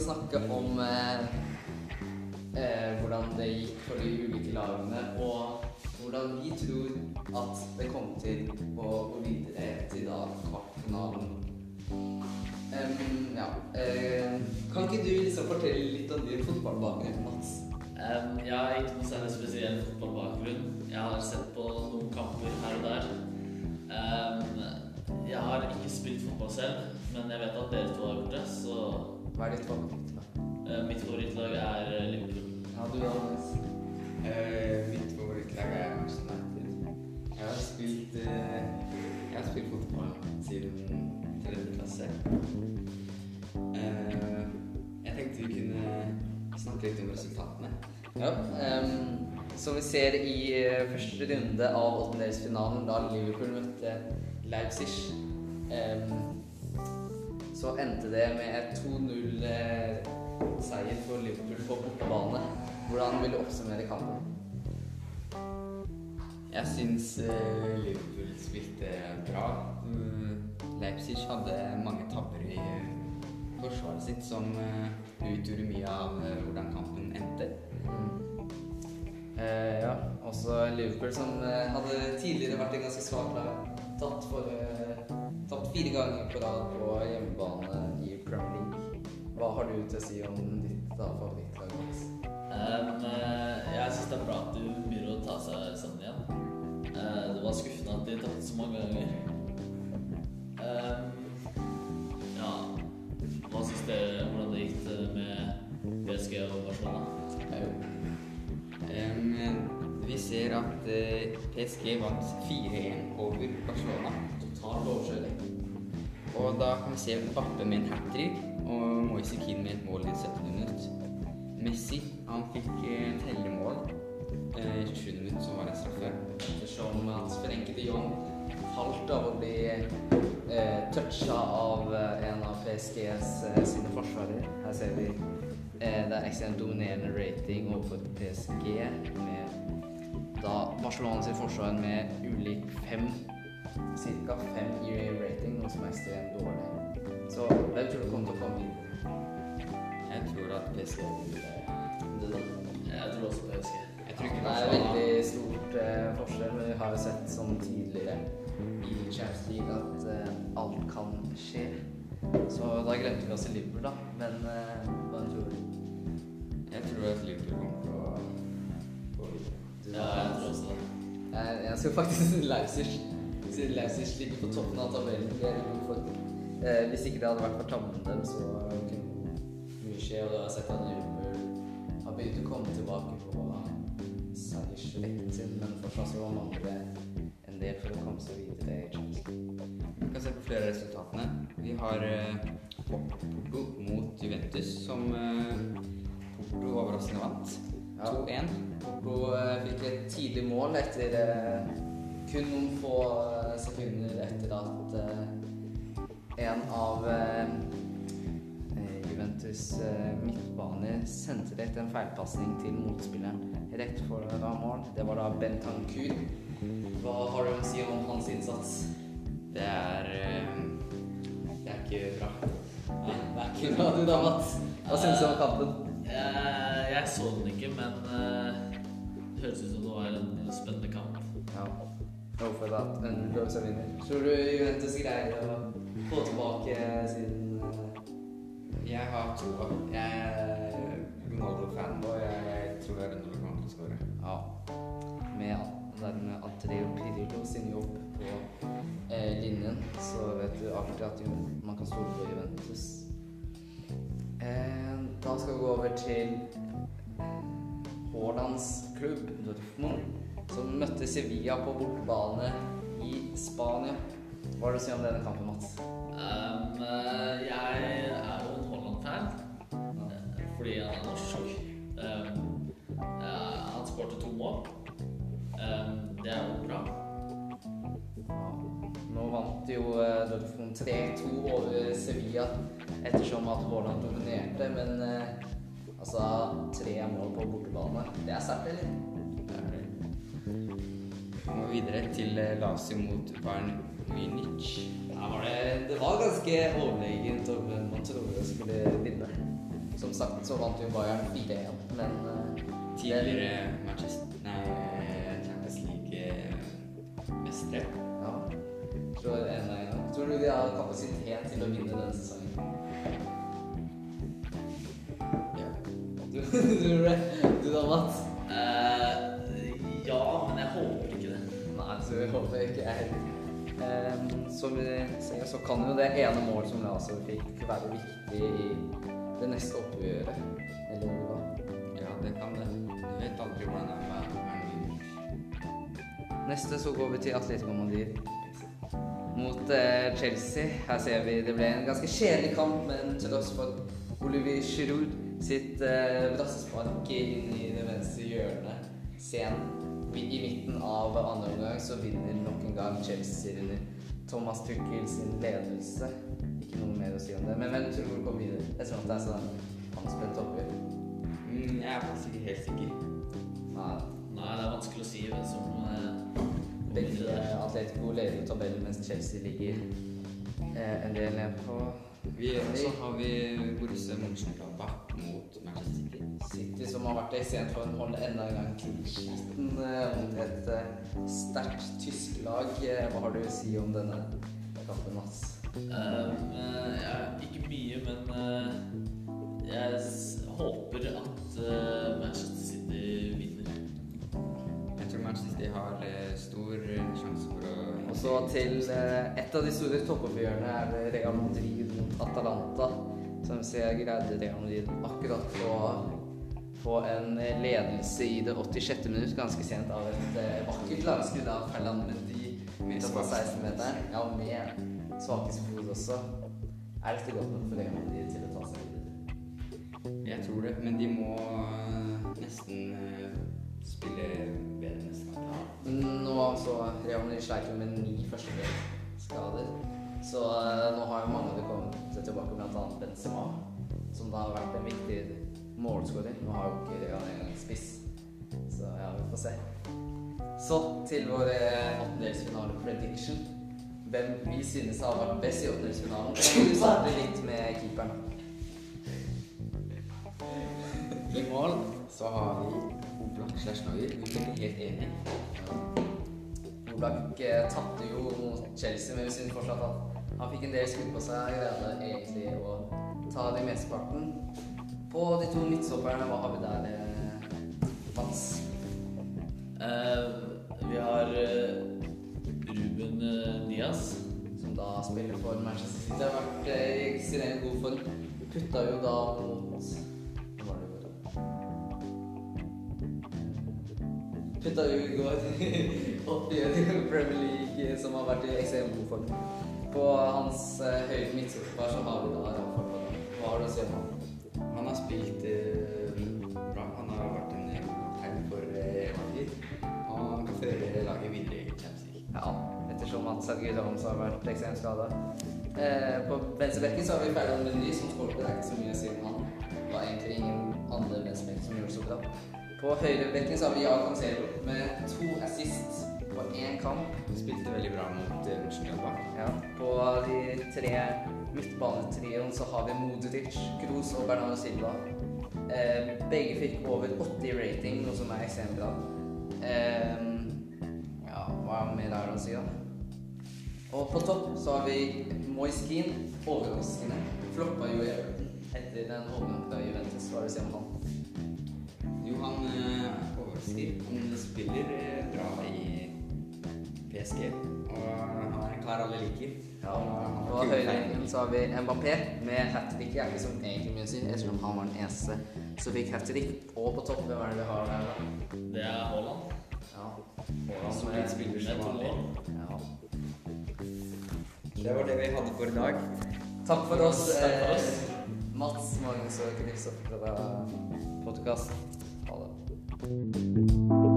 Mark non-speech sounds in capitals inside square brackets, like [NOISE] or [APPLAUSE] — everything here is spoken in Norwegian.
skal snakke om eh, eh, hvordan det gikk for de ulike lagene, og hvordan vi tror at det kom til å gå videre til da kvartfinalen. Um, ja, eh, kan ikke du liksom fortelle litt om din fotballbakgrunn, Mats? Um, jeg har ikke noe særlig spesiell fotballbakgrunn. Jeg har sett på noen kamper her og der. Um, jeg har ikke spilt fotball selv, men jeg vet at dere to har gjort det, så Hva er ditt favorittlag? Uh, mitt favorittlag er eh, Liverpool. Ja, du Anders Eh, mitt favorittlag er Manchester United. Jeg har spilt, uh, jeg har spilt fotball siden tredje klasse. Eh, jeg tenkte vi kunne snakke litt om resultatene. Ja, um, som vi ser i første runde av åttendedelsfinalen, da Liverpool møtte Leipzig, em, så endte det med et 2-0-seier for Liverpool på bortebane. Hvordan vil du oppsummere kampen? Jeg syns eh, Liverpool spilte bra. Mm, Leipzig hadde mange tabber i eh, forsvaret sitt som eh, utgjorde mye av eh, hvordan kampen endte. Eh, ja, også Liverpool som eh, hadde tidligere vært en ganske svak lag. Tatt, for, eh, tapt fire ganger på rad på hjemmebane i Premier League. Hva har du til å si om ditt da, favorittlag? Um, jeg syns det er bra at du begynner å ta seg sammen igjen. Uh, det var skuffende at de tapte så mange ganger. Um, ja Hva syns dere hvordan det gikk med PSG og Barcelona? Um, vi ser at PSG vant 4-1 over Barcelona. Total overkjøring. Og da kan vi se Bappe med en hat trick og Moise Keane med et mål i 17. minutt. Messi han fikk eh, tellemål eh, i 27 minutt, som var en straffe. Ettersom hans Frenkie de Jong falt av å bli eh, toucha av eh, en av PSGs eh, sine forsvarere. Her ser vi eh, det er ekstremt dominerende rating overfor PSG med da Barcelona sin forsvar med ulik fem Cirka fem i rating, noe som er ekstremt dårlig. Så hvem tror du kommer til å komme videre? Jeg tror at PSG Du da? Jeg tror også PSG. Jeg tror ikke Det er veldig stort eh, forskjell, men vi har jo sett sånn tidligere i Champions League at eh, alt kan skje. Så da glemte vi oss i Liverpool, da. Men eh, hva tror du? Jeg tror at Liverpool kommer til å gå videre. Ja, jeg tror også det. jeg, jeg skal faktisk til [LAUGHS] Leipzig. Leipzig ligger på toppen av tabellen. Det er jo for, eh, hvis ikke det hadde vært for tabben dem, så kunne mye skje. Og da har sett at Liverpool har begynt å komme tilbake på seiersrekken sin, men fortsatt så mangler det en del for å komme seg videre i Champions Vi kan se på flere av resultatene. Vi har eh, Porto mot Juventus, som eh, Porto overraskende vant. Ja. 2-1. Porto eh, fikk et tidlig mål etter eh, kun noen få eh, sekunder etter at eh, en av eh, Juventus eh, midtbane sendte det etter en feilpasning til motspilleren rett foran mål. Det var da Bentancour. Hva har du å si om hans innsats? Det er Det er ikke bra. Det er ikke bra du da, Mats. Hva syns du om kampen? Jeg, jeg så den ikke, men det høres ut som det var en spennende kamp. Ja. Hvorfor at Underdog er vinner. Tror du Juventus greier å få tilbake sin eh, Jeg har troa. Jeg er Ronaldo-fan, og jeg tror jeg Ronaldo kommer til å skåre. Ja. Med dermed Atreo Pirillo sin jobb på eh, linjen, så vet du alltid at man kan stole på Juventus. Eh, da skal vi gå over til Haalands klubb, Dortmund, møtte Sevilla på bortebane i Spania. Hva har du å si om denne kampen, Mats? Um, eh, jeg er jo en Holland-fan fordi han er norsk. Um, han skårte to mål. Um, det er jo bra. Nå vant jo eh, Dortmund 3-2 over Sevilla ettersom at Haaland dominerte, men eh, altså tre mål på bortebane, det er sterkt, eller? Det er. Må videre til eh, Lazio mot Bayern Munich. Ja, var det, det var ganske overlegent over man trodde skulle vinne. Som sagt så vant jo Bayern 4-1, men eh, Tidligere Manchester Nei, Champions League-mestere. ja. Tror, en, tror du de har kapasitet til å vinne denne sesongen? Ja. Du, [LAUGHS] tror du det? Du da, Mats? Håper ikke jeg heller. Ehm, som vi ser, så kan jo det ene mål som Lazio fikk, være viktig i det neste oppgjøret. Eller hva? ja, det kan det. Du vet aldri hvordan det er med Neste så går vi til Atletico Madrid mot eh, Chelsea. Her ser vi det ble en ganske kjedelig kamp, men til tross for Olivier Giroud sitt eh, brassespark inn i det venstre hjørnet sen i midten av andre omgang, så vinner nok en gang Chelsea under Thomas Tuchel sin ledelse. Ikke noe mer å si om det. Men hvem tror du kommer videre? Jeg tror at det er sånn anspent oppgjør. Mm, Jeg er faktisk ikke helt sikker. Nei, Nei, det er vanskelig å si hvem som eh, Begge. Atletico leder tabellen, mens Chelsea ligger eh, en del ned på Vi, så har vi Borussia Mönchengladbach mot Manchester City. City, som har vært ekstremt for å holde enda en gang clean eh, mot et eh, sterkt tysk lag. Eh, Hva har du å si om denne kampen, Mats? Um, ja, ikke mye, men uh, jeg håper at uh, Manchester City vinner. Jeg tror Manchester City har stor sjanse for å Og så til et av de store toppoppgjørene er Real Madrid Atalanta. Som ser greide Real Madrid akkurat å få en ledelse i det 86. minutt, ganske sent av et eh, vakkert lagskudd av Ferland Mendy utenfor svakeste 16-meteren. Ja, med svakeste fot også. Er dette godt nok for Real Madrid til å ta seg videre? Jeg tror det, men de må eh, nesten eh, spille bedre neste kamp. Nå så Real Madrid sleit jo med ni førstedelskader. Så eh, nå har jo mange av de kommet tilbake, bl.a. Benzema, som da har vært en viktig målskårer. Nå har jo ikke Real engang spiss, så ja, vi får se. Så til vår eh, åttendelsfinale prediction. Hvem vi synes har vært best i åttendelsfinalen. Vi starter litt med keeperen. I mål så har vi Oblak slash Neuer. Vi blir helt enige. Oblak eh, tapte jo mot Chelsea, men vi synes fortsatt at han fikk en del skudd på seg. Greide egentlig å ta det mesteparten. På de to midtstopperne, vi der, eh, Mats? Uh, vi har uh, Ruben uh, Diaz. Som da spiller for Manchester City. Har vært i ekstremt god form. Putta jo da mot var? Putta jo i går [LAUGHS] oppgjør i Premier League, som har vært i ekstremt god form. På hans eh, høyre midtstopper så har vi da Rafa. Hva har du å si om han? Han har spilt eh, bra. Han har vært en tegn for eh, Madrid. Han kan føre laget videre i Champions League. Ja, ettersom at Sergio Ramos har vært ekstremt skada. Eh, på venstrebekken så har vi Ferland Mendy, som skåret. Det er ikke så mye siden han. Det var egentlig ingen andre venstrebekk som gjorde det så bra. På høyrebekken så har vi Jan Cancelo med to assist på én kamp. Spilte veldig bra mot eh, Mönchengladbach. Ja. På de tre midtbanetrioen så har vi Modric, Kroos og Bernardo Silva. Eh, begge fikk over 80 rating, noe som er ekstremt bra. Eh, ja, hva mer er det å si, da? Og på topp så har vi Moise Keane. Overraskende. Floppa jo i Everton etter den overgangen fra Juventus. Hva vil du si om han? Jo, han eh, er overrasker. Han spiller eh, bra i PSG. Og han er en kar alle liker. Ja, Og På kule så har vi Mbappé med hat trick. Er ikke som egentlig mye å si, ettersom han var den eneste som fikk hat trick. Og på topp, hvem er det vi har der, da? Det er Haaland. Ja. Solid spiller Med som to vanlig. mål. ja. Det var det vi hadde for i dag. Takk for oss, Takk for eh. Mats, Magnus og Kristoffer fra podkast. Ha det.